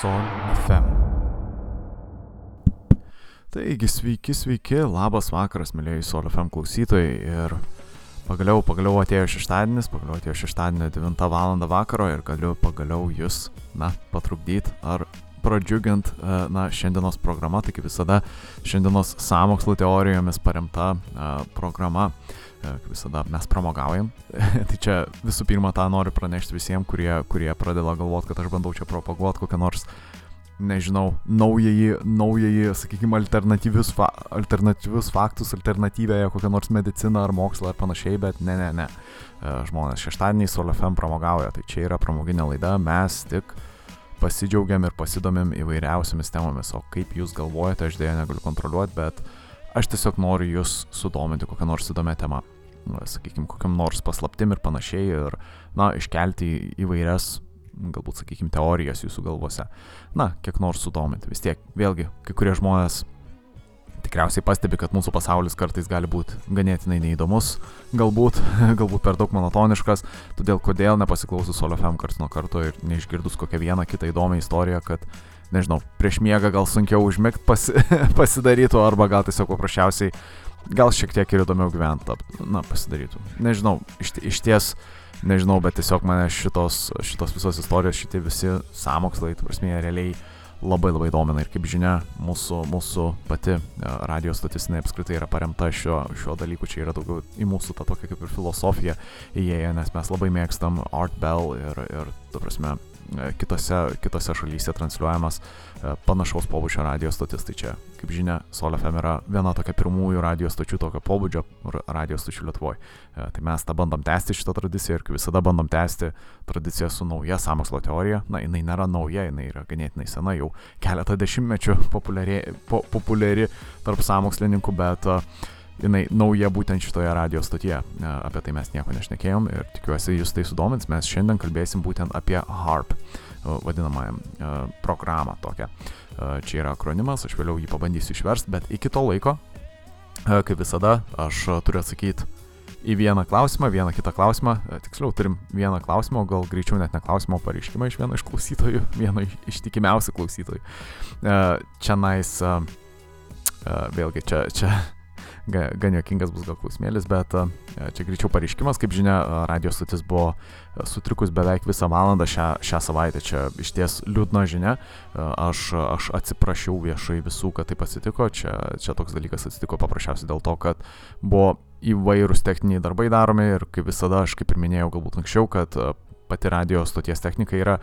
Sol FM. Taigi, sveiki, sveiki, labas vakaras, mėlyjei Sol FM klausytojai. Ir pagaliau, pagaliau atėjo šeštadienis, pagaliau atėjo šeštadienio 9 val. vakaro ir galiu pagaliau jūs, na, patrukdyti ar pradžiugint, e, na, šiandienos programa, tai kaip visada, šiandienos samokslo teorijomis paremta uh, programa. Uh, kaip visada mes pramogaujam. tai čia visų pirma tą noriu pranešti visiems, kurie, kurie pradeda galvoti, kad aš bandau čia propaguoti kokią nors nežinau, naująjį, naująjį, sakykime, alternatyvius, fa alternatyvius faktus, alternatyvėje kokią nors mediciną ar mokslą ar panašiai, bet ne, ne, ne. Žmonės šeštadieniais Solefem pramogauja, tai čia yra pramoginė laida, mes tik pasidžiaugiam ir pasidomim įvairiausiamis temomis, o kaip jūs galvojate, aš dėja negaliu kontroliuoti, bet aš tiesiog noriu jūs sudominti kokią nors įdomią temą, sakykime, kokiam nors paslaptim ir panašiai, ir, na, iškelti įvairias, galbūt, sakykime, teorijas jūsų galvose, na, kiek nors sudominti. Vis tiek, vėlgi, kai kurie žmonės tikriausiai pastebi, kad mūsų pasaulis kartais gali būti ganėtinai neįdomus, galbūt, galbūt per daug monotoniškas, todėl kodėl nepasiklausus Solo FM karts nuo karto ir neišgirdus kokią vieną kitą įdomią istoriją, kad, nežinau, prieš miegą gal sunkiau užmigti pasi, pasidarytų, arba gal tiesiog paprasčiausiai, gal šiek tiek ir įdomiau gyventi, na, pasidarytų. Nežinau, iš, iš ties, nežinau, bet tiesiog mane šitos, šitos visos istorijos, šitie visi samokslai, tu prasme, realiai labai labai domina ir kaip žinia, mūsų, mūsų pati e, radio stotis apskritai yra paremta šiuo, šiuo dalyku, čia yra daugiau į mūsų tą tokią kaip ir filosofiją įėję, nes mes labai mėgstam Art Bell ir, ir tu prasme, kitose, kitose šalyse transliuojamas e, panašaus pobūdžio radio stotis. Tai čia, kaip žinia, Sol FM yra viena tokia pirmųjų radio stočių tokio pobūdžio radio stočių Lietuvoje. Tai mes tą bandom tęsti šitą tradiciją ir kaip visada bandom tęsti tradiciją su nauja samokslo teorija. Na, jinai nėra nauja, jinai yra ganėtinai sena, jau keletą dešimtmečių populiari, po, populiari tarp samokslininkų, bet uh, jinai nauja būtent šitoje radio stotyje. E, apie tai mes nieko nešnekėjom ir tikiuosi jūs tai sudomins. Mes šiandien kalbėsim būtent apie HARP e, vadinamąją e, programą tokią. Čia yra akronimas, aš vėliau jį pabandysiu išversti, bet iki to laiko, kaip visada, aš turiu atsakyti į vieną klausimą, vieną kitą klausimą. Tiksliau, turim vieną klausimą, gal greičiau net ne klausimą, o pareiškimą iš vieno iš klausytojų, vieno iš ištikimiausių klausytojų. Čia nais, vėlgi, čia, čia gan jokingas bus gal klausimėlis, bet čia greičiau pareiškimas, kaip žinia, radio stotis buvo sutrikus beveik visą valandą šią, šią savaitę, čia iš ties liūdna žinia, aš, aš atsiprašiau viešai visų, kad taip atsitiko, čia, čia toks dalykas atsitiko paprasčiausiai dėl to, kad buvo įvairūs techniniai darbai daromi ir kaip visada, aš kaip ir minėjau galbūt anksčiau, kad pati radio stoties technika yra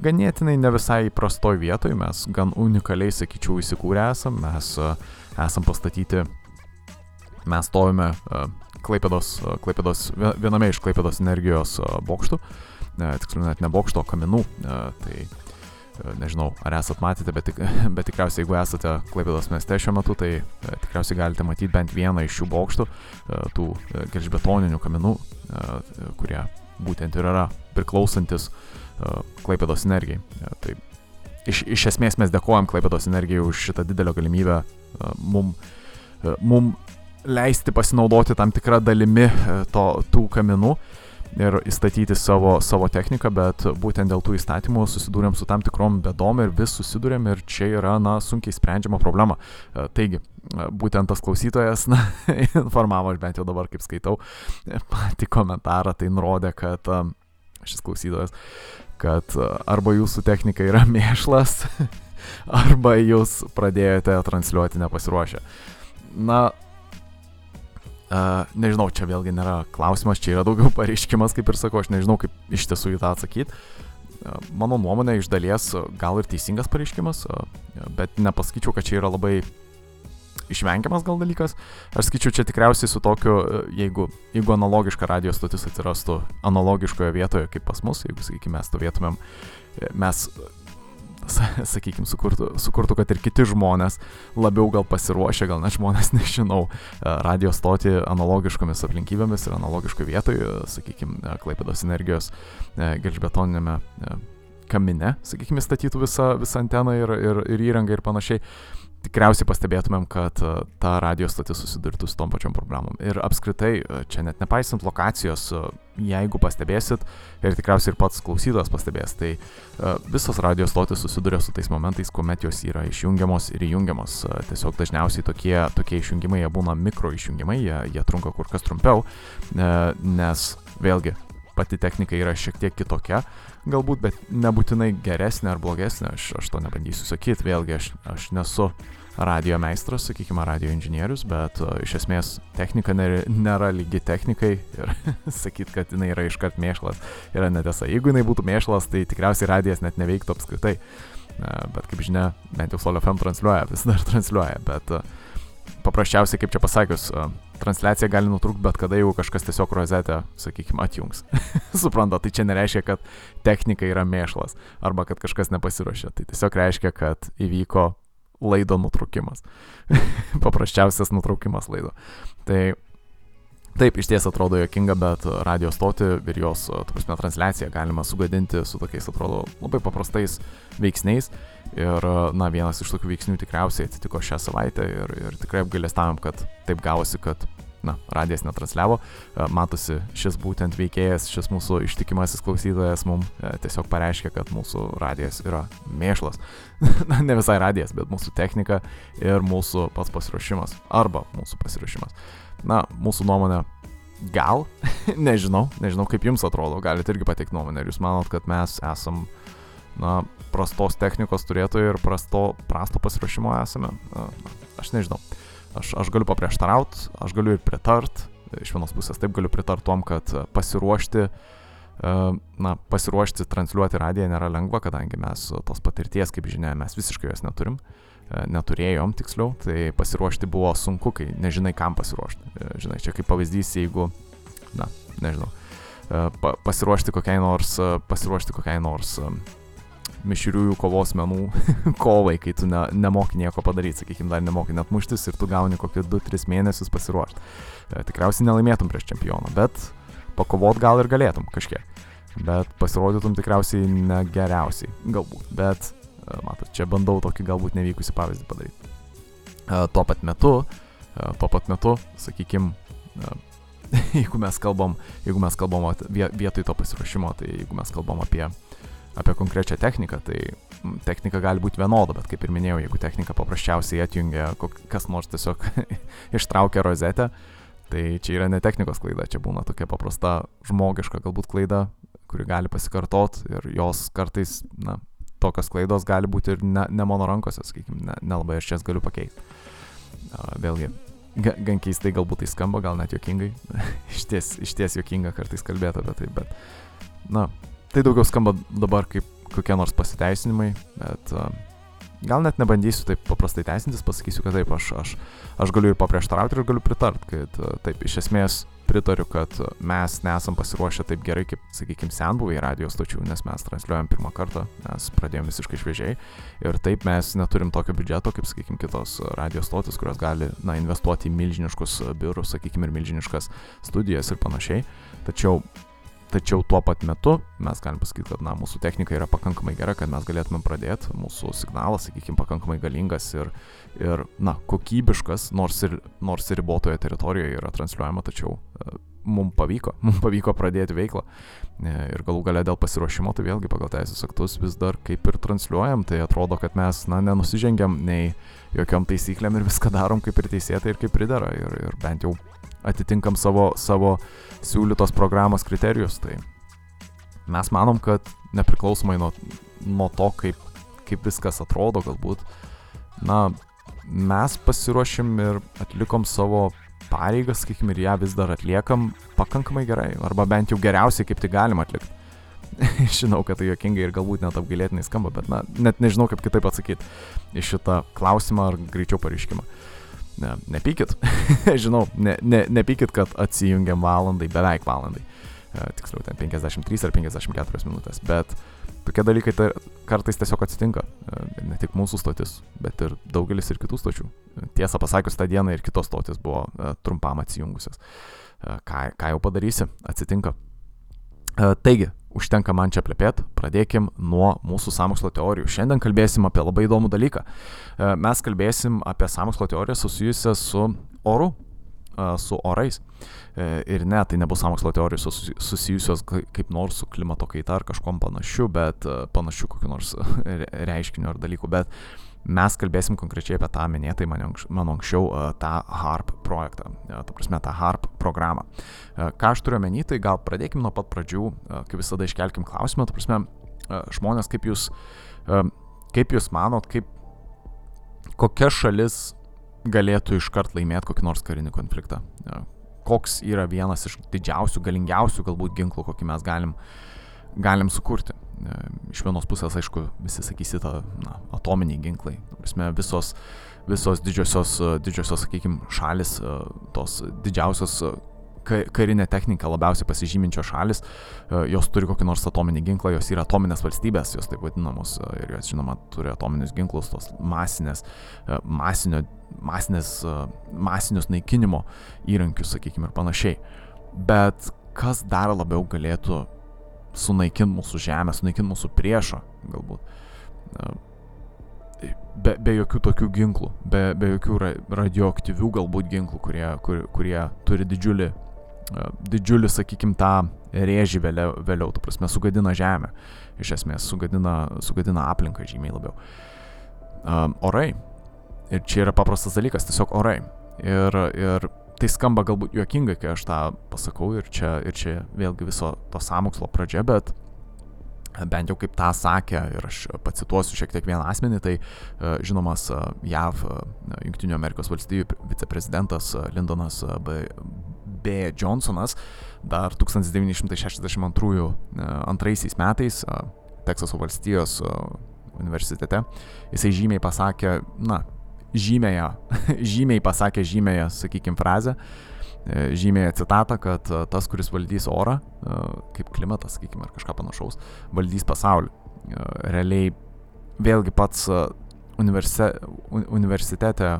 ganėtinai ne visai įprastoj vietoj, mes gan unikaliai, sakyčiau, įsikūrę esam, mes esam pastatyti mes stovime e, Klaipėdos, e, Klaipėdos, viename iš Klaipėdos energijos e, bokštų, tiksliau net ne bokšto, kaminų. Tai nežinau, ar esat matėte, bet, bet tikriausiai jeigu esate Klaipėdos mieste šiuo metu, tai tikriausiai galite matyti bent vieną iš šių bokštų, tų gelžbetoninių kaminų, kurie būtent ir yra priklausantis Klaipėdos energijai. Tai iš, iš esmės mes dėkojam Klaipėdos energijai už šitą didelę galimybę mum, mum leisti pasinaudoti tam tikrą dalimi e, to, tų kaminų ir įstatyti savo, savo techniką, bet būtent dėl tų įstatymų susidūrėm su tam tikrom bedom ir vis susidūrėm ir čia yra, na, sunkiai sprendžiama problema. E, taigi, e, būtent tas klausytojas, na, informavo, aš bent jau dabar kaip skaitau, patį komentarą, tai nurodė, kad šis klausytojas, kad arba jūsų technika yra mėšlas, arba jūs pradėjote transliuoti nepasiruošę. Na, Uh, nežinau, čia vėlgi nėra klausimas, čia yra daugiau pareiškimas, kaip ir sakau, aš nežinau, kaip iš tiesų į tą atsakyti. Uh, mano nuomonė iš dalies gal ir teisingas pareiškimas, uh, bet nepasakyčiau, kad čia yra labai išvengiamas gal dalykas. Aš skaičiu čia tikriausiai su tokiu, jeigu, jeigu analogiška radio stotis atsirastų analogiškoje vietoje kaip pas mus, jeigu, sakykime, mes stovėtumėm, mes sakykime, sukurtų, sukurtų, kad ir kiti žmonės labiau gal pasiruošę, gal net žmonės, nežinau, e, radio stoti analogiškomis aplinkybėmis ir analogiškoje vietoje, sakykime, Klaipėdos energijos e, gelžbetoninėme e, kamine, sakykime, statytų visą, visą anteną ir, ir, ir įrangą ir panašiai. Tikriausiai pastebėtumėm, kad e, ta radio stotis susidurtų su tom pačiom problemom. Ir apskritai, e, čia net nepaisant lokacijos, e, jeigu pastebėsit, ir tikriausiai ir pats klausytojas pastebės, tai visos radio stotis susiduria su tais momentais, kuomet jos yra išjungiamos ir įjungiamos. Tiesiog dažniausiai tokie, tokie išjungimai, jie būna mikro išjungimai, jie, jie trunka kur kas trumpiau, nes vėlgi pati technika yra šiek tiek kitokia, galbūt, bet nebūtinai geresnė ar blogesnė, aš, aš to nebandysiu sakyti, vėlgi aš, aš nesu radio meistras, sakykime, radio inžinierius, bet uh, iš esmės technika nėra, nėra lygi technikai ir sakyti, kad jinai yra iškart mėšlas, yra netiesa. Jeigu jinai būtų mėšlas, tai tikriausiai radijas net neveiktų apskritai. Uh, bet kaip žinia, bent jau Solo FM transliuoja, vis dar transliuoja, bet uh, paprasčiausiai, kaip čia pasakius, uh, transliacija gali nutrūkti bet kada, jeigu kažkas tiesiog rozetę, sakykime, atjungs. Supranta, tai čia nereiškia, kad technika yra mėšlas arba kad kažkas nepasiruošė. Tai tiesiog reiškia, kad įvyko laido nutraukimas. Paprasčiausias nutraukimas laido. Tai Taip, iš ties atrodo jokinga, bet radio stoti ir jos, tu prasme, transliaciją galima sugadinti su tokiais, atrodo, labai paprastais veiksniais. Ir, na, vienas iš tokių veiksnių tikriausiai atsitiko šią savaitę ir, ir tikrai apgailestavom, kad taip gavosi, kad na, radijas netransliavo. E, matosi, šis būtent veikėjas, šis mūsų ištikimasis klausytojas mums e, tiesiog pareiškia, kad mūsų radijas yra mėšlas. na, ne visai radijas, bet mūsų technika ir mūsų pats pasiruošimas. Arba mūsų pasiruošimas. Na, mūsų nuomonė gal, nežinau, nežinau kaip jums atrodo, galite irgi pateikti nuomonę. Ar jūs manot, kad mes esam, na, prastos technikos turėtojai ir prasto, prasto pasiruošimo esame? Na, aš nežinau. Aš, aš galiu paprieštaraut, aš galiu ir pritart. Iš vienos pusės taip galiu pritart tom, kad pasiruošti, e, na, pasiruošti transliuoti radiją nėra lengva, kadangi mes tos patirties, kaip žinia, mes visiškai jos neturim e, neturėjom tiksliau, tai pasiruošti buvo sunku, kai nežinai, kam pasiruošti. E, žinai, čia kaip pavyzdys, jeigu, na, nežinau, pasiruošti kokiai nors, pasiruošti kokiai nors mišriųjų kovos menų kovai, kai tu ne, nemoki nieko padaryti, sakykime, dar nemoki net muštis ir tu gauni kokį 2-3 mėnesius pasiruošti. E, tikriausiai nelaimėtum prieš čempioną, bet pakovot gal ir galėtum kažkiek. Bet pasirodytum tikriausiai ne geriausiai, galbūt. Bet, e, matot, čia bandau tokį galbūt nevykusi pavyzdį padaryti. E, tuo pat metu, tuo pat metu, sakykime, jeigu mes kalbam, jeigu mes kalbam vietoj to pasiruošimo, tai jeigu mes kalbam apie uh, apie konkrečią techniką, tai technika gali būti vienoda, bet kaip ir minėjau, jeigu technika paprasčiausiai atjungia, kas nors tiesiog ištraukia rozetę, tai čia yra ne technikos klaida, čia būna tokia paprasta žmogiška galbūt klaida, kuri gali pasikartot ir jos kartais, na, tokios klaidos gali būti ir ne, ne mano rankose, sakykime, nelabai ne aš jas galiu pakeisti. Vėlgi, gan keistai galbūt tai skamba, gal net jokingai, iš ties, iš ties jokinga kartais kalbėti apie tai, bet, na, tai daugiau skamba dabar kaip kokie nors pasiteisinimai, bet uh, gal net nebandysiu taip paprastai teisintis, pasakysiu, kad taip, aš, aš, aš galiu ir paprieštarauti ir galiu pritart, kad uh, taip, iš esmės pritariu, kad mes nesam pasiruošę taip gerai, kaip, sakykime, senbuviai radijos stočių, nes mes transliuojam pirmą kartą, mes pradėjome visiškai šviežiai ir taip mes neturim tokio biudžeto, kaip, sakykime, kitos radijos stotis, kurios gali, na, investuoti į milžiniškus biurus, sakykime, ir milžiniškas studijas ir panašiai. Tačiau Tačiau tuo pat metu mes galim pasakyti, kad na, mūsų technika yra pakankamai gera, kad mes galėtumėm pradėti, mūsų signalas, sakykime, pakankamai galingas ir, ir na, kokybiškas, nors ir, nors ir ribotoje teritorijoje yra transliuojama, tačiau e, mums pavyko, mums pavyko pradėti veiklą. E, ir galų gale dėl pasiruošimo, tai vėlgi pagal teisės aktus vis dar kaip ir transliuojam, tai atrodo, kad mes, na, nenusižengiam nei jokiom taisyklėm ir viską darom kaip ir teisėtai ir kaip pridara. Ir, ir bent jau atitinkam savo, savo siūlytos programos kriterijus. Tai mes manom, kad nepriklausomai nuo, nuo to, kaip, kaip viskas atrodo, galbūt, na, mes pasiruošim ir atlikom savo pareigą, sakykime, ir ją vis dar atliekam pakankamai gerai, arba bent jau geriausiai, kaip tai galima atlikti. žinau, kad tai jokingai ir galbūt net apgailėtinai skamba, bet na, net nežinau, kaip kitaip atsakyti į šitą klausimą ar greičiau pareiškimą. Uh, ne, nepykit, žinau, ne, ne, nepykit, kad atsijungiam valandai, beveik valandai. E, tiksliau, ten 53 ar 54 minutės, bet tokie dalykai tai kartais tiesiog atsitinka. E, ne tik mūsų stotis, bet ir daugelis ir kitų stočių. Tiesą pasakius, tą dieną ir kitos stotis buvo e, trumpam atsijungusios. E, ką, ką jau padarysi, atsitinka. E, taigi, užtenka man čia plepėt, pradėkim nuo mūsų samokslo teorijų. Šiandien kalbėsim apie labai įdomų dalyką. E, mes kalbėsim apie samokslo teoriją susijusią su oru, e, su orais. E, ir ne, tai nebus samokslo teorijos susijusios kaip nors su klimato kaita ar kažkom panašiu, bet panašiu kokiu nors reiškiniu ar dalyku. Bet mes kalbėsim konkrečiai apie tą minėtai mano anksčiau tą HARP projektą, ta prasme tą HARP programą. Ką aš turiu omeny, tai gal pradėkim nuo pat pradžių, kaip visada iškelkim klausimą, ta prasme, žmonės, kaip jūs, kaip jūs manot, kaip kokia šalis galėtų iškart laimėti kokį nors karinį konfliktą? Koks yra vienas iš didžiausių, galingiausių galbūt ginklų, kokį mes galim, galim sukurti? iš vienos pusės, aišku, visi sakysite, na, atominiai ginklai. Prasme, visos, visos didžiosios, didžiosios, sakykime, šalis, tos didžiausios karinė technika labiausiai pasižyminčios šalis, jos turi kokį nors atominį ginklą, jos yra atominės valstybės, jos taip vadinamos ir jos, žinoma, turi atominius ginklus, tos masinės, masinio, masinės, masinius naikinimo įrankius, sakykime, ir panašiai. Bet kas dar labiau galėtų sunaikinti mūsų žemę, sunaikinti mūsų priešą, galbūt. Be, be jokių tokių ginklų, be, be jokių ra, radioaktyvių galbūt ginklų, kurie, kur, kurie turi didžiulį, didžiulį, sakykim, tą rėžį vėliau, vėliau, tu prasme, sugadina žemę, iš esmės, sugadina, sugadina aplinką žymiai labiau. Um, orai. Ir čia yra paprastas dalykas, tiesiog orai. Ir, ir tai skamba galbūt juokingai, kai aš tą pasakau ir čia, ir čia vėlgi viso to samokslo pradžia, bet bent jau kaip tą sakė ir aš pacituosiu šiek tiek vieną asmenį, tai e, žinomas e, JAV, e, Junktinių Amerikos valstybių viceprezidentas Lindonas B. B. Johnsonas dar 1962 metais Teksaso valstijos universitete jisai žymiai pasakė, na, žymėją, žymiai pasakė žymėją, sakykime, frazę, e, žymėją citatą, kad e, tas, kuris valdys orą, e, kaip klimatas, sakykime, ar kažką panašaus, valdys pasaulį. Realiai vėlgi pats universi universitete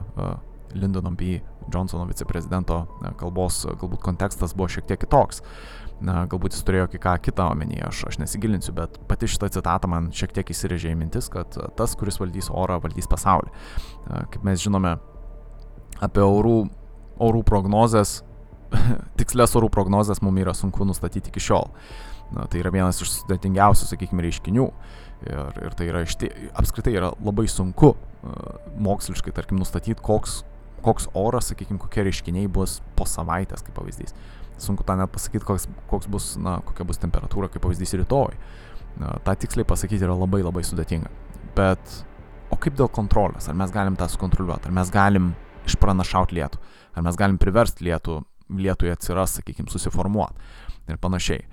Lindono B. Johnsono viceprezidento kalbos galbūt kontekstas buvo šiek tiek kitoks na, galbūt jis turėjo kai ką kitą omenyje, aš, aš nesigilinsiu, bet pati šitą citatą man šiek tiek įsirėžė į mintis, kad tas, kuris valdys orą, valdys pasaulį. Kaip mes žinome apie orų, orų prognozes, tikslės orų prognozes mums yra sunku nustatyti iki šiol. Na, tai yra vienas iš sudėtingiausių, sakykime, reiškinių. Ir, ir tai yra ištie, apskritai yra labai sunku uh, moksliškai, tarkim, nustatyti, koks, koks oras, sakykime, kokie reiškiniai bus po savaitės, kaip pavyzdys sunku tą net pasakyti, koks, koks bus, na, kokia bus temperatūra, kaip pavyzdys rytoj. Tą tiksliai pasakyti yra labai labai sudėtinga. Bet o kaip dėl kontrolės? Ar mes galim tą sukontroliuoti? Ar mes galim išpranašauti lietų? Ar mes galim priversti lietų, lietui atsiras, sakykime, susiformuoti ir panašiai.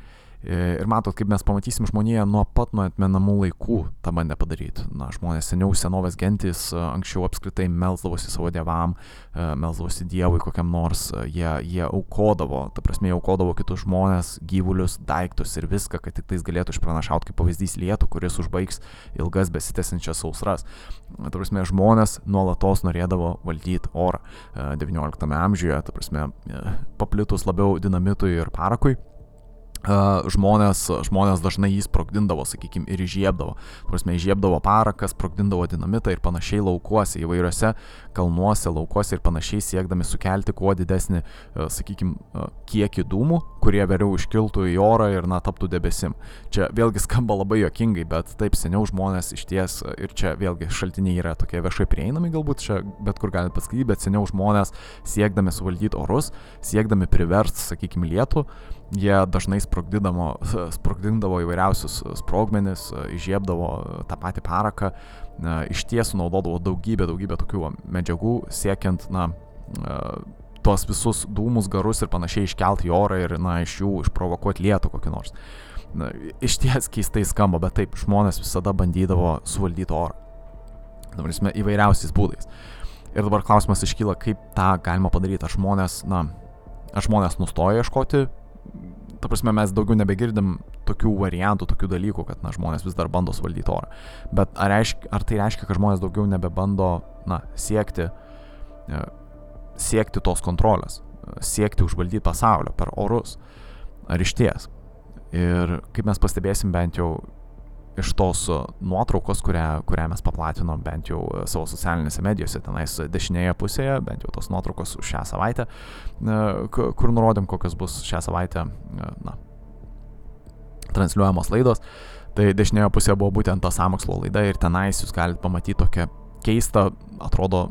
Ir matot, kaip mes pamatysim žmoniją nuo pat nuo atmenamų laikų tą bandė padaryti. Na, žmonės seniau senovės gentis anksčiau apskritai melzdavosi savo dievam, melzdavosi dievui kokiam nors, jie, jie aukodavo, ta prasme, aukodavo kitus žmonės, gyvulius, daiktus ir viską, kad tik tais galėtų išpranašauti kaip pavyzdys lietų, kuris užbaigs ilgas besitęsinčias sausras. Ta prasme, žmonės nuolatos norėdavo valdyti orą. XIX amžiuje, ta prasme, paplitus labiau dinamitui ir parakui žmonės, žmonės dažnai jį sprogdindavo, sakykime, ir įžiebdavo. Prasme, įžiebdavo paraką, sprogdindavo dinamitą ir panašiai laukuose, įvairiose kalnuose, laukuose ir panašiai siekdami sukelti kuo didesnį, sakykime, kiekį dūmų, kurie vėliau iškiltų į orą ir, na, taptų debesim. Čia vėlgi skamba labai jokingai, bet taip seniau žmonės iš ties, ir čia vėlgi šaltiniai yra tokie viešai prieinami, galbūt čia bet kur galite paskaityti, bet seniau žmonės siekdami suvaldyti orus, siekdami priversti, sakykime, lietų, jie dažnai sprogdindavo įvairiausius sprogmenis, įžiebdavo tą patį paraką, iš tiesų naudodavo daugybę, daugybę tokių medžiagų, siekiant, na, tuos visus dūmus, garus ir panašiai iškelti į orą ir, na, iš jų išprovokuoti lietų kokį nors. Na, iš ties keistai skamba, bet taip, žmonės visada bandydavo suvaldyti orą. Dabar, įvairiausiais būdais. Ir dabar klausimas iškyla, kaip tą galima padaryti. Ar žmonės, na, ar žmonės nustoja ieškoti ta prasme, mes daugiau nebegirdim tokių variantų, tokių dalykų, kad, na, žmonės vis dar bando suvaldyti orą. Bet ar, reiškia, ar tai reiškia, kad žmonės daugiau nebebando, na, siekti, e, siekti tos kontrolės, siekti užvaldyti pasaulio per orus? Ar iš ties? Ir kaip mes pastebėsim bent jau iš tos nuotraukos, kurią, kurią mes paplatinom bent jau savo socialinėse medijose, tenais dešinėje pusėje, bent jau tos nuotraukos už šią savaitę, kur nurodėm, kokios bus šią savaitę na, transliuojamos laidos. Tai dešinėje pusėje buvo būtent ta samokslo laida ir tenais jūs galite pamatyti tokią keistą, atrodo,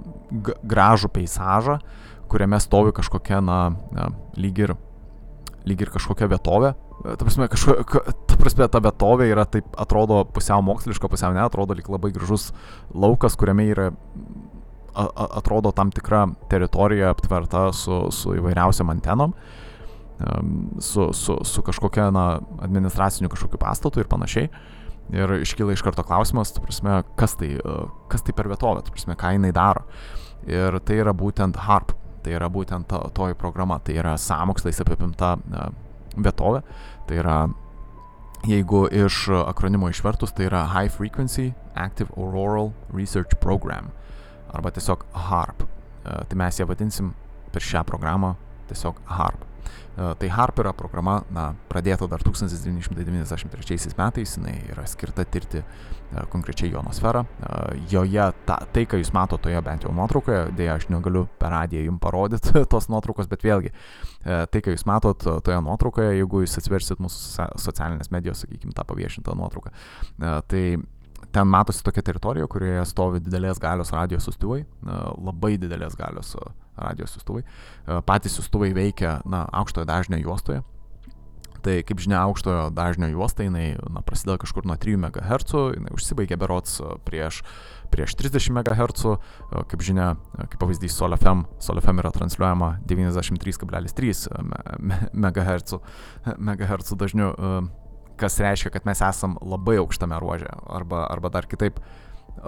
gražų peizažą, kuriame stovi kažkokia, na lyg ir, lyg ir kažkokia vietovė. Ta prasme, kažko, ta prasme, ta vietovė yra taip, atrodo pusiau moksliška, pusiau ne, atrodo lyg labai gražus laukas, kuriame yra atrodo tam tikra teritorija aptverta su, su įvairiausiam antenom, su, su, su kažkokia na, administraciniu kažkokiu pastatu ir panašiai. Ir iškyla iš karto klausimas, tu prasme, kas tai, e, kas tai per vietovę, tu prasme, ką jinai daro. Ir tai yra būtent HARP, tai yra būtent to, toji programa, tai yra samokslais apipimta vietovė, tai yra, jeigu iš akronimo išvertus, tai yra High Frequency Active Auroral Research Program, arba tiesiog HARP. Uh, tai mes ją vadinsim per šią programą tiesiog HARP. E, tai HARP yra programa, na, pradėta dar 1993 metais, jinai yra skirta tirti e, konkrečiai ionosferą. E, joje ta, tai, ką jūs matote toje bent jau nuotraukoje, dėja aš negaliu per radiją jums parodyti tos nuotraukos, bet vėlgi, tai, ką jūs matot toje nuotraukoje, jeigu jūs atsiversit mūsų socialinės medijos, sakykime, tą paviešintą nuotrauką, tai ten matosi tokia teritorija, kurioje stovi didelės galios radijos sustuvai, labai didelės galios radijos siustuvai. E, patys siustuvai veikia na, aukštojo dažnio juostoje. Tai kaip žinia, aukštojo dažnio juosta jinai na, prasideda kažkur nuo 3 MHz, jinai užsibaigia berots e, prieš, prieš 30 MHz, e, kaip žinia, kaip pavyzdys SolFM, SolFM yra transliuojama 93,3 MHz, MHz dažniu, kas reiškia, kad mes esam labai aukštame ruože, arba, arba dar kitaip,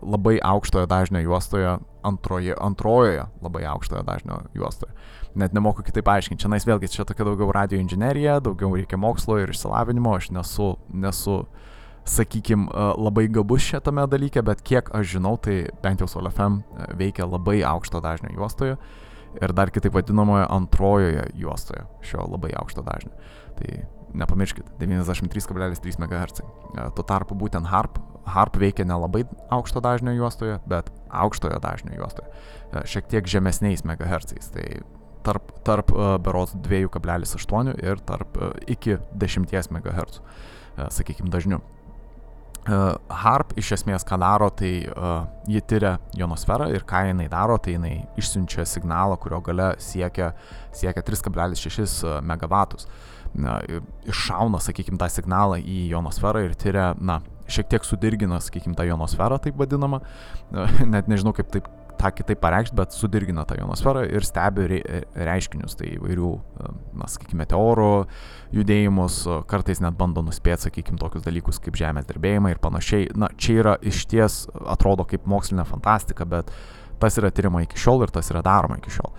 labai aukštojo dažnio juostoje, antroje, antrojoje labai aukštojo dažnio juostoje. Net nemoku kitaip aiškinti. Čia nais vėlgi, čia tokia daugiau radio inžinierija, daugiau reikia mokslo ir išsilavinimo, aš nesu, nesu sakykime, labai gabus šitame dalyke, bet kiek aš žinau, tai bent jau SolFM e, veikia labai aukšto dažnio juostoje ir dar kitaip vadinamoje antrojoje juostoje šio labai aukšto dažnio. Tai nepamirškit, 93,3 MHz. E, tuo tarpu būtent HARP harp veikia nelabai aukšto dažnio juostoje, bet aukštojo dažnio juostoje, e, šiek tiek žemesniais megahertzais. Tai tarp, tarp uh, berots 2,8 ir tarp iki 10 MHz, sakykime, dažniu. HARP iš esmės ką daro, tai uh, ji tyria ionosferą ir ką jinai daro, tai jinai išsiunčia signalą, kurio gale siekia, siekia 3,6 MW. Na, iššauna, sakykime, tą signalą į ionosferą ir tyria, na, šiek tiek sudirgina, sakykime, tą ionosferą, taip vadinamą, net nežinau kaip taip tą kitaip pareikšti, bet sudirgina tą ionosferą ir stebi reiškinius, tai įvairių, na, sakykime, meteorų judėjimus, kartais net bando nuspėti, sakykime, tokius dalykus kaip žemės drebėjimai ir panašiai. Na, čia yra iš ties, atrodo kaip mokslinė fantastika, bet tas yra tyrima iki šiol ir tas yra daroma iki šiol.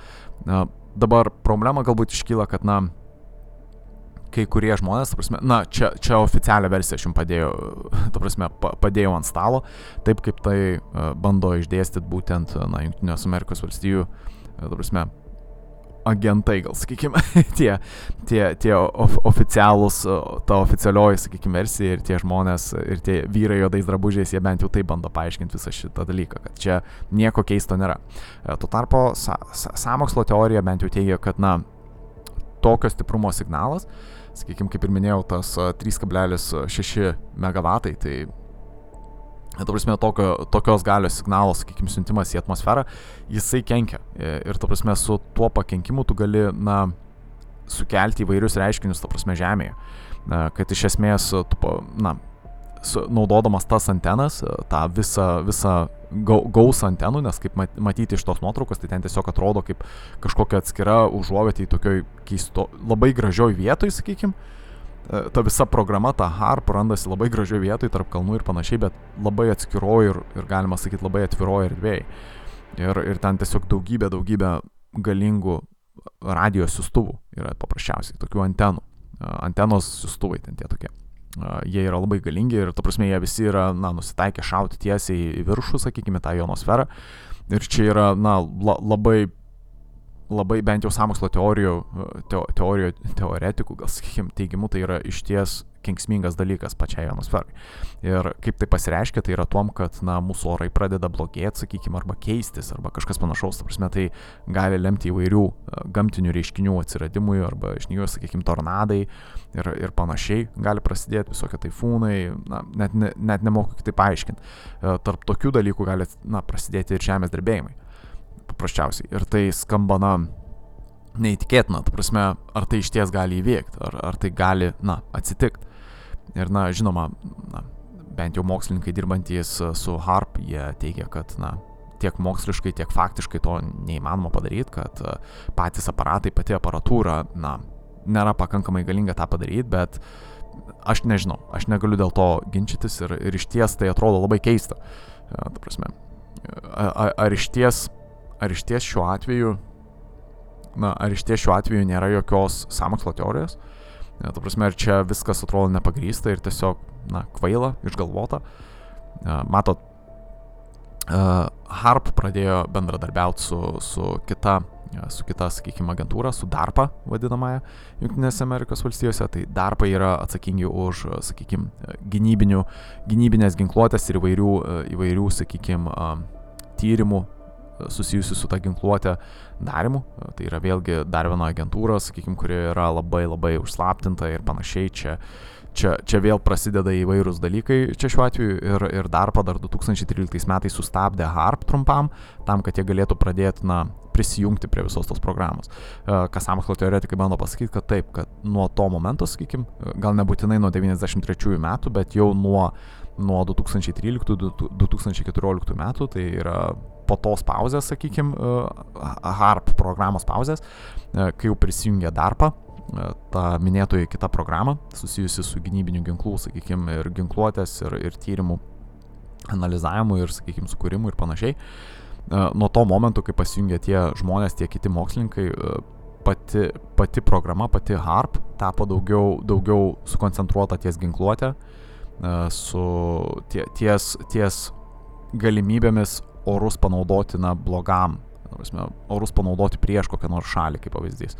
Na, dabar problema galbūt iškyla, kad, na, kai kurie žmonės, prasme, na, čia, čia oficialią versiją aš jums padėjau, ta prasme, padėjau ant stalo, taip kaip tai uh, bando išdėstyti būtent, na, Junktinės Amerikos valstijų, uh, ta prasme, agentai, gal sakykime, tie, tie, tie of, oficialūs, ta oficialioji, sakykime, versija ir tie žmonės, ir tie vyrai juodais drabužiais, jie bent jau taip bando paaiškinti visą šitą dalyką, kad čia nieko keisto nėra. E, tuo tarpu sa, sa, samokslo teorija bent jau teigia, kad, na, tokio stiprumo signalas, uh, sakykime, kaip ir minėjau, tas 3,6 MW, tai Ta prasme, tokio, tokios galios signalo, sakykime, siuntimas į atmosferą, jisai kenkia. Ir, ta prasme, su tuo pakenkimu tu gali, na, sukelti įvairius reiškinius, ta prasme, Žemėje. Na, kad iš esmės, tu, na, naudodamas tas antenas, tą visą, visą gausą antenų, nes kaip matyti iš tos nuotraukos, tai ten tiesiog atrodo kaip kažkokia atskira užuovėtė į tokioj keisto, labai gražioj vietoj, sakykim. E, ta visa programa, ta HARP randasi labai gražioj vietoj tarp kalnų ir panašiai, bet labai atskiroji ir, ir galima sakyti labai atviroji erdvėjai. Ir, ir ten tiesiog daugybė, daugybė galingų radijos siustuvų yra paprasčiausiai, tokių antenų. E, antenos siustuvai ten tie tokie jie yra labai galingi ir, ta prasme, jie visi yra, na, nusitaikę šauti tiesiai į viršų, sakykime, tą jonosferą. Ir čia yra, na, la, labai, labai bent jau samokslo teorijų, teo, teorijų, teoretikų, gal sakykime, teigimu, tai yra išties kenksmingas dalykas pačiai ionosferai. Ir kaip tai pasireiškia, tai yra tom, kad na, mūsų orai pradeda blogėti, sakykime, arba keistis, arba kažkas panašaus. Ta prasme, tai gali lemti įvairių e, gamtinių reiškinių atsiradimui, arba išnyjus, sakykime, tornadai ir, ir panašiai. Gali prasidėti visokie taifūnai, na, net, ne, net nemoku kitaip paaiškinti. E, tarp tokių dalykų gali na, prasidėti ir žemės drebėjimai. Paprasčiausiai. Ir tai skamba, na, neįtikėtina, tu prasme, ar tai iš ties gali įvykti, ar, ar tai gali, na, atsitikti. Ir, na, žinoma, na, bent jau mokslininkai dirbantys su HARP, jie teigia, kad, na, tiek moksliškai, tiek faktiškai to neįmanoma padaryti, kad patys aparatai, pati aparatūra, na, nėra pakankamai galinga tą padaryti, bet aš nežinau, aš negaliu dėl to ginčytis ir, ir iš ties tai atrodo labai keista. Ta prasme, ar, ar iš ties, ar iš ties šiuo atveju na, ar iš ties šiuo atveju nėra jokios samokslo teorijos. Ja, ta prasme, ar čia viskas atrodo nepagrysta ir tiesiog, na, kvaila, išgalvota. Matot, HARP pradėjo bendradarbiauti su, su kita, su kita, sakykime, agentūra, su DARPA vadinamąją Junktinėse Amerikos valstijose. Tai DARPA yra atsakingi už, sakykime, gynybinės ginkluotės ir įvairių, įvairių sakykime, tyrimų susijusių su ta ginkluotė darimu. Tai yra vėlgi dar viena agentūra, sakykime, kuri yra labai labai užslaptinta ir panašiai. Čia, čia, čia vėl prasideda įvairūs dalykai. Čia šiuo atveju ir, ir DARPA dar 2013 metais sustabdė HARP trumpam, tam, kad jie galėtų pradėti, na, prisijungti prie visos tos programos. Ką samokslo teoretikai bando pasakyti, kad taip, kad nuo to momento, sakykime, gal nebūtinai nuo 93 metų, bet jau nuo, nuo 2013-2014 metų, tai yra po tos pauzės, sakykime, HARP programos pauzės, e, kai jau prisijungė DARPA, e, ta minėtoji kita programa, susijusi su gynybiniu ginklu, sakykime, ir ginkluotės, ir, ir tyrimų analizavimu, ir, sakykime, sukūrimu ir panašiai. E, nuo to momento, kai pasijungė tie žmonės, tie kiti mokslininkai, pati, pati programa, pati HARP tapo daugiau, daugiau sukoncentruota ties ginkluotė, su tie, ties, ties galimybėmis orus panaudoti, na, blogam, prasme, orus panaudoti prieš kokią nors šalį, kaip pavyzdys.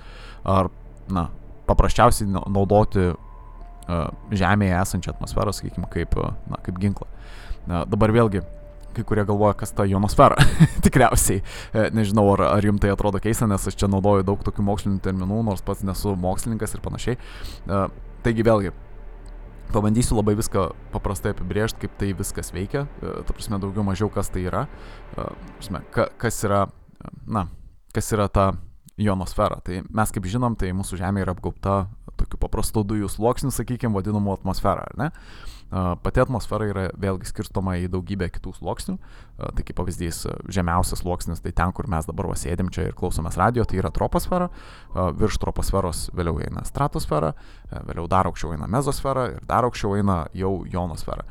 Ar, na, paprasčiausiai naudoti uh, Žemėje esančią atmosferą, sakykime, kaip, uh, na, kaip ginklą. Uh, dabar vėlgi, kai kurie galvoja, kas ta ionosfera. Tikriausiai. Nežinau, ar, ar jums tai atrodo keista, nes aš čia naudoju daug tokių mokslinių terminų, nors pats nesu mokslininkas ir panašiai. Taigi vėlgi, Pabandysiu labai viską paprastai apibrėžti, kaip tai viskas veikia, e, ta prasme daugiau mažiau kas tai yra, e, prasme, ka, kas yra, na, kas yra ta ionosfera. Tai mes kaip žinom, tai mūsų Žemė yra apgaubta tokiu paprastu dujų sluoksniu, sakykime, vadinamu atmosfera, ar ne? Pati atmosfera yra vėlgi skirstoma į daugybę kitų sluoksnių. Tai kaip pavyzdys, žemiausias sluoksnis, tai ten, kur mes dabar sėdim čia ir klausomės radio, tai yra troposfera. Virš troposferos vėliau eina stratosfera, vėliau dar aukščiau eina mezosfera ir dar aukščiau eina jau jonosfera.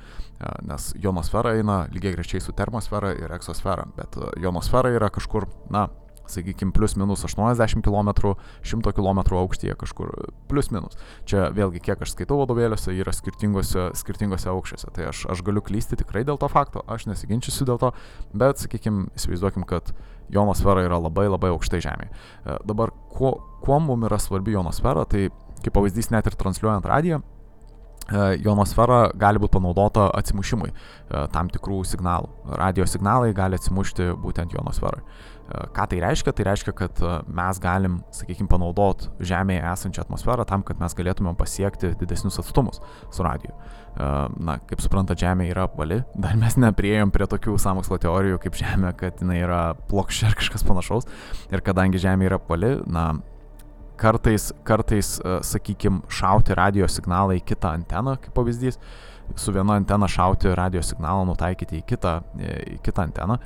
Nes jonosfera eina lygiai grečiai su termosfera ir eksosfera, bet jonosfera yra kažkur, na, sakykime, plus minus 80 km, 100 km aukštyje kažkur, plus minus. Čia vėlgi, kiek aš skaitau vadovėliuose, yra skirtingose, skirtingose aukščiuose. Tai aš, aš galiu klysti tikrai dėl to fakto, aš nesiginčysiu dėl to, bet, sakykime, įsivaizduokim, kad jonosfera yra labai labai aukštai Žemėje. Dabar, kuo, kuo mums yra svarbi jonosfera, tai kaip pavyzdys net ir transliuojant radiją, jonosfera gali būti panaudota atsimušimui tam tikrų signalų. Radio signalai gali atsimušti būtent jonosferai. Ką tai reiškia? Tai reiškia, kad e, mes galim, sakykime, panaudoti Žemėje esančią atmosferą tam, kad mes galėtumėm pasiekti didesnius atstumus su radiju. E, na, kaip supranta, Žemė yra apvali, dar mes neprieėjom prie tokių samokslo teorijų kaip Žemė, kad jinai yra plokščia ar kažkas panašaus. Ir kadangi Žemė yra apvali, na, kartais, kartais e, sakykime, šauti radio signalą į kitą anteną, kaip pavyzdys, su viena antena šauti radio signalą nutaikyti į kitą, į kitą anteną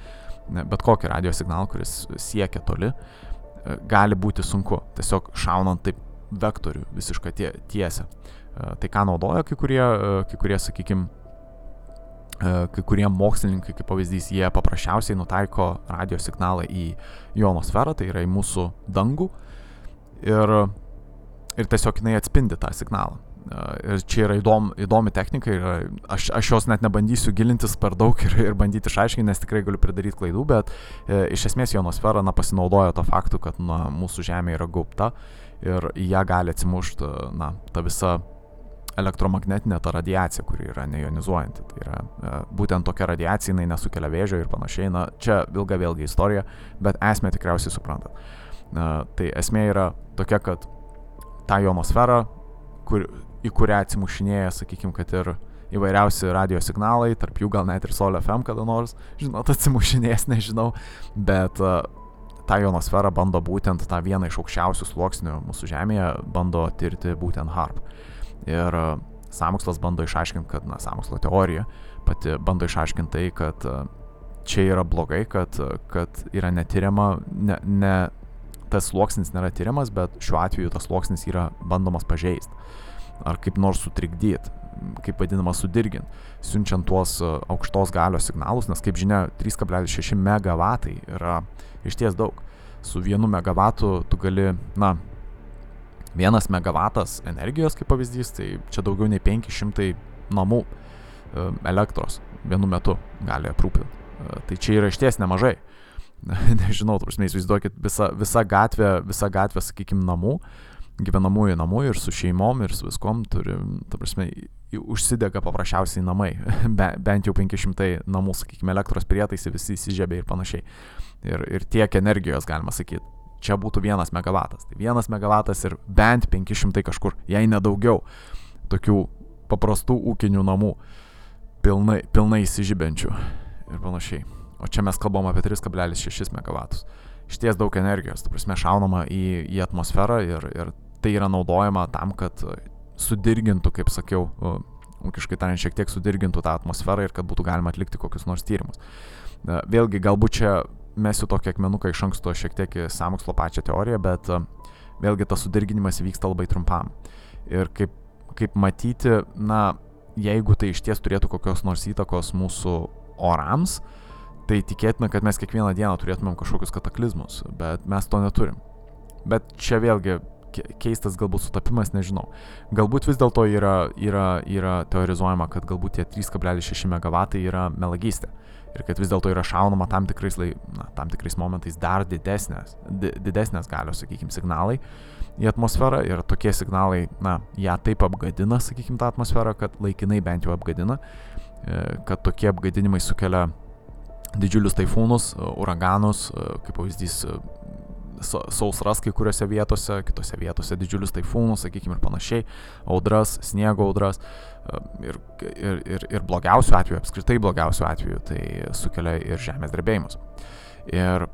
bet kokį radio signalą, kuris siekia toli, e, gali būti sunku. Tiesiog šaunant taip vektorių visišką tie, tiesę. E, tai ką naudoja kai kurie, e, kai kurie sakykime, kai kurie mokslininkai, kaip pavyzdys, jie paprasčiausiai nutaiko radio signalą į ionosferą, tai yra į mūsų dangų ir, ir tiesiog jinai atspindi tą signalą. Ir čia yra įdom, įdomi technika ir aš, aš jos net nebandysiu gilintis per daug ir, ir bandyti išaiškinti, nes tikrai galiu pridaryti klaidų, bet e, iš esmės ionosfera na, pasinaudoja to faktu, kad na, mūsų Žemė yra gaupta ir į ją gali atsimušti na, ta visa elektromagnetinė ta radiacija, kuri yra neionizuojanti. Tai yra e, būtent tokia radiacija, jinai nesukelia vėžio ir panašiai. Na, čia ilga vėlgi istorija, bet esmė tikriausiai suprantat. E, tai esmė yra tokia, kad ta ionosfera, kur, į kurią atsimušinėja, sakykime, kad ir įvairiausi radio signalai, tarp jų gal net ir Sol FM kada nors, žinot, atsimušinės, nežinau, bet uh, tą ionosferą bando būtent tą vieną iš aukščiausių sluoksnių mūsų Žemėje, bando tirti būtent HARP. Ir uh, samokslas bando išaiškinti, kad, na, samokslo teorija pati bando išaiškinti tai, kad uh, čia yra blogai, kad, kad yra netyriama, ne, ne, tas sluoksnis nėra tyriamas, bet šiuo atveju tas sluoksnis yra bandomas pažeisti ar kaip nors sutrikdyti kaip vadinama, sudirgint, siunčiant tuos e, aukštos galios signalus, nes kaip žinia, 3,6 MW yra iš ties daug. Su vienu megawatu tu gali, na, vienas megavatas energijos kaip pavyzdys, tai čia daugiau nei 500 namų e, elektros vienu metu gali aprūpinti. E, tai čia yra iš ties nemažai. Nežinau, turbūt įsivaizduokit, visa, visa gatvė, visa gatvė, sakykime, namų, gyvenamųjų namų ir su šeimom ir su viskom turi, ta prasme, užsidega paprasčiausiai namai, Be, bent jau 500 namų, sakykime, elektros prietaisai visi įsižiebė ir panašiai. Ir, ir tiek energijos, galima sakyti, čia būtų vienas megavatas. Tai vienas megavatas ir bent 500 kažkur, jei nedaugiau, tokių paprastų ūkinių namų, pilnai, pilnai įsižibenčių ir panašiai. O čia mes kalbam apie 3,6 megavatus. Šties daug energijos, tu prasme, šaunama į, į atmosferą ir, ir tai yra naudojama tam, kad sudirgintų, kaip sakiau, ūkiškai tariant, šiek tiek sudirgintų tą atmosferą ir kad būtų galima atlikti kokius nors tyrimus. Vėlgi, galbūt čia mesiu tokį akmenuką iš anksto šiek tiek į samokslo pačią teoriją, bet vėlgi tas sudirginimas vyksta labai trumpam. Ir kaip, kaip matyti, na, jeigu tai iš ties turėtų kokios nors įtakos mūsų orams, tai tikėtina, kad mes kiekvieną dieną turėtumėm kažkokius kataklizmus, bet mes to neturim. Bet čia vėlgi keistas galbūt sutapimas, nežinau. Galbūt vis dėlto yra, yra, yra teorizuojama, kad galbūt tie 3,6 MW yra melagystė. Ir kad vis dėlto yra šaunama tam tikrais, na, tam tikrais momentais dar didesnės, di, didesnės galios, sakykime, signalai į atmosferą ir tokie signalai, na, ją taip apgadina, sakykime, tą atmosferą, kad laikinai bent jau apgadina, e, kad tokie apgadinimai sukelia didžiulius taifūnus, uraganus, e, kaip pavyzdys sausras kai kuriuose vietose, kitose vietose didžiulius taifūnus, sakykime, ir panašiai, audras, sniego audras ir, ir, ir, ir blogiausių atveju, apskritai blogiausių atveju, tai sukelia ir žemės drebėjimus. Ir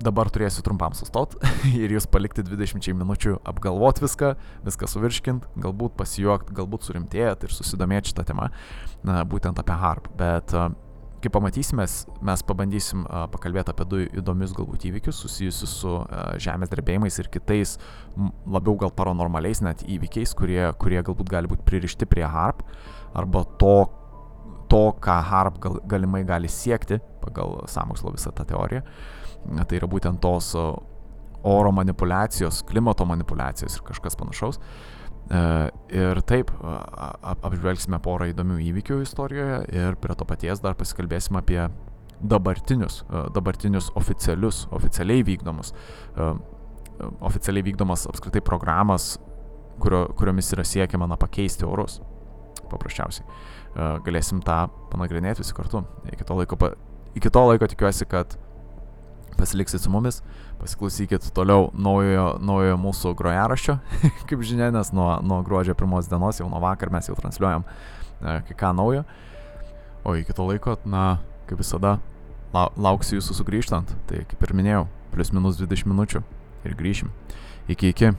dabar turėsiu trumpam sustot ir jūs palikti 20 minučių apgalvot viską, viską suvirškint, galbūt pasijuokt, galbūt surimtėjat ir susidomėti šitą temą, būtent apie harp. Bet uh, kaip pamatysime, mes pabandysim pakalbėti apie du įdomius galbūt įvykius susijusius su žemės drebėjimais ir kitais labiau gal paranormaliais net įvykiais, kurie, kurie galbūt gali būti pririšti prie HARP arba to, to ką HARP gal, galimai gali siekti pagal samokslo visą tą teoriją. Tai yra būtent tos oro manipulacijos, klimato manipulacijos ir kažkas panašaus. E, ir taip, apžvelgsime porą įdomių įvykių istorijoje ir prie to paties dar pasikalbėsime apie dabartinius, e, dabartinius oficialius, oficialiai vykdomus, e, oficialiai vykdomas apskritai programas, kurio, kuriomis yra siekiama na, pakeisti orus. Paprasčiausiai. Galėsim tą panagrinėti visi kartu. Iki to laiko, iki to laiko tikiuosi, kad pasiliksit su mumis, pasiklausykit toliau naujojo, naujojo mūsų grojaraščio, kaip žinia, nes nuo, nuo gruodžio pirmos dienos, jau nuo vakar mes jau transliuojam e, kai ką naujo. O iki to laiko, na, kaip visada, la, lauksiu jūsų sugrįžtant, tai kaip ir minėjau, plus minus 20 minučių ir grįšim. Iki iki.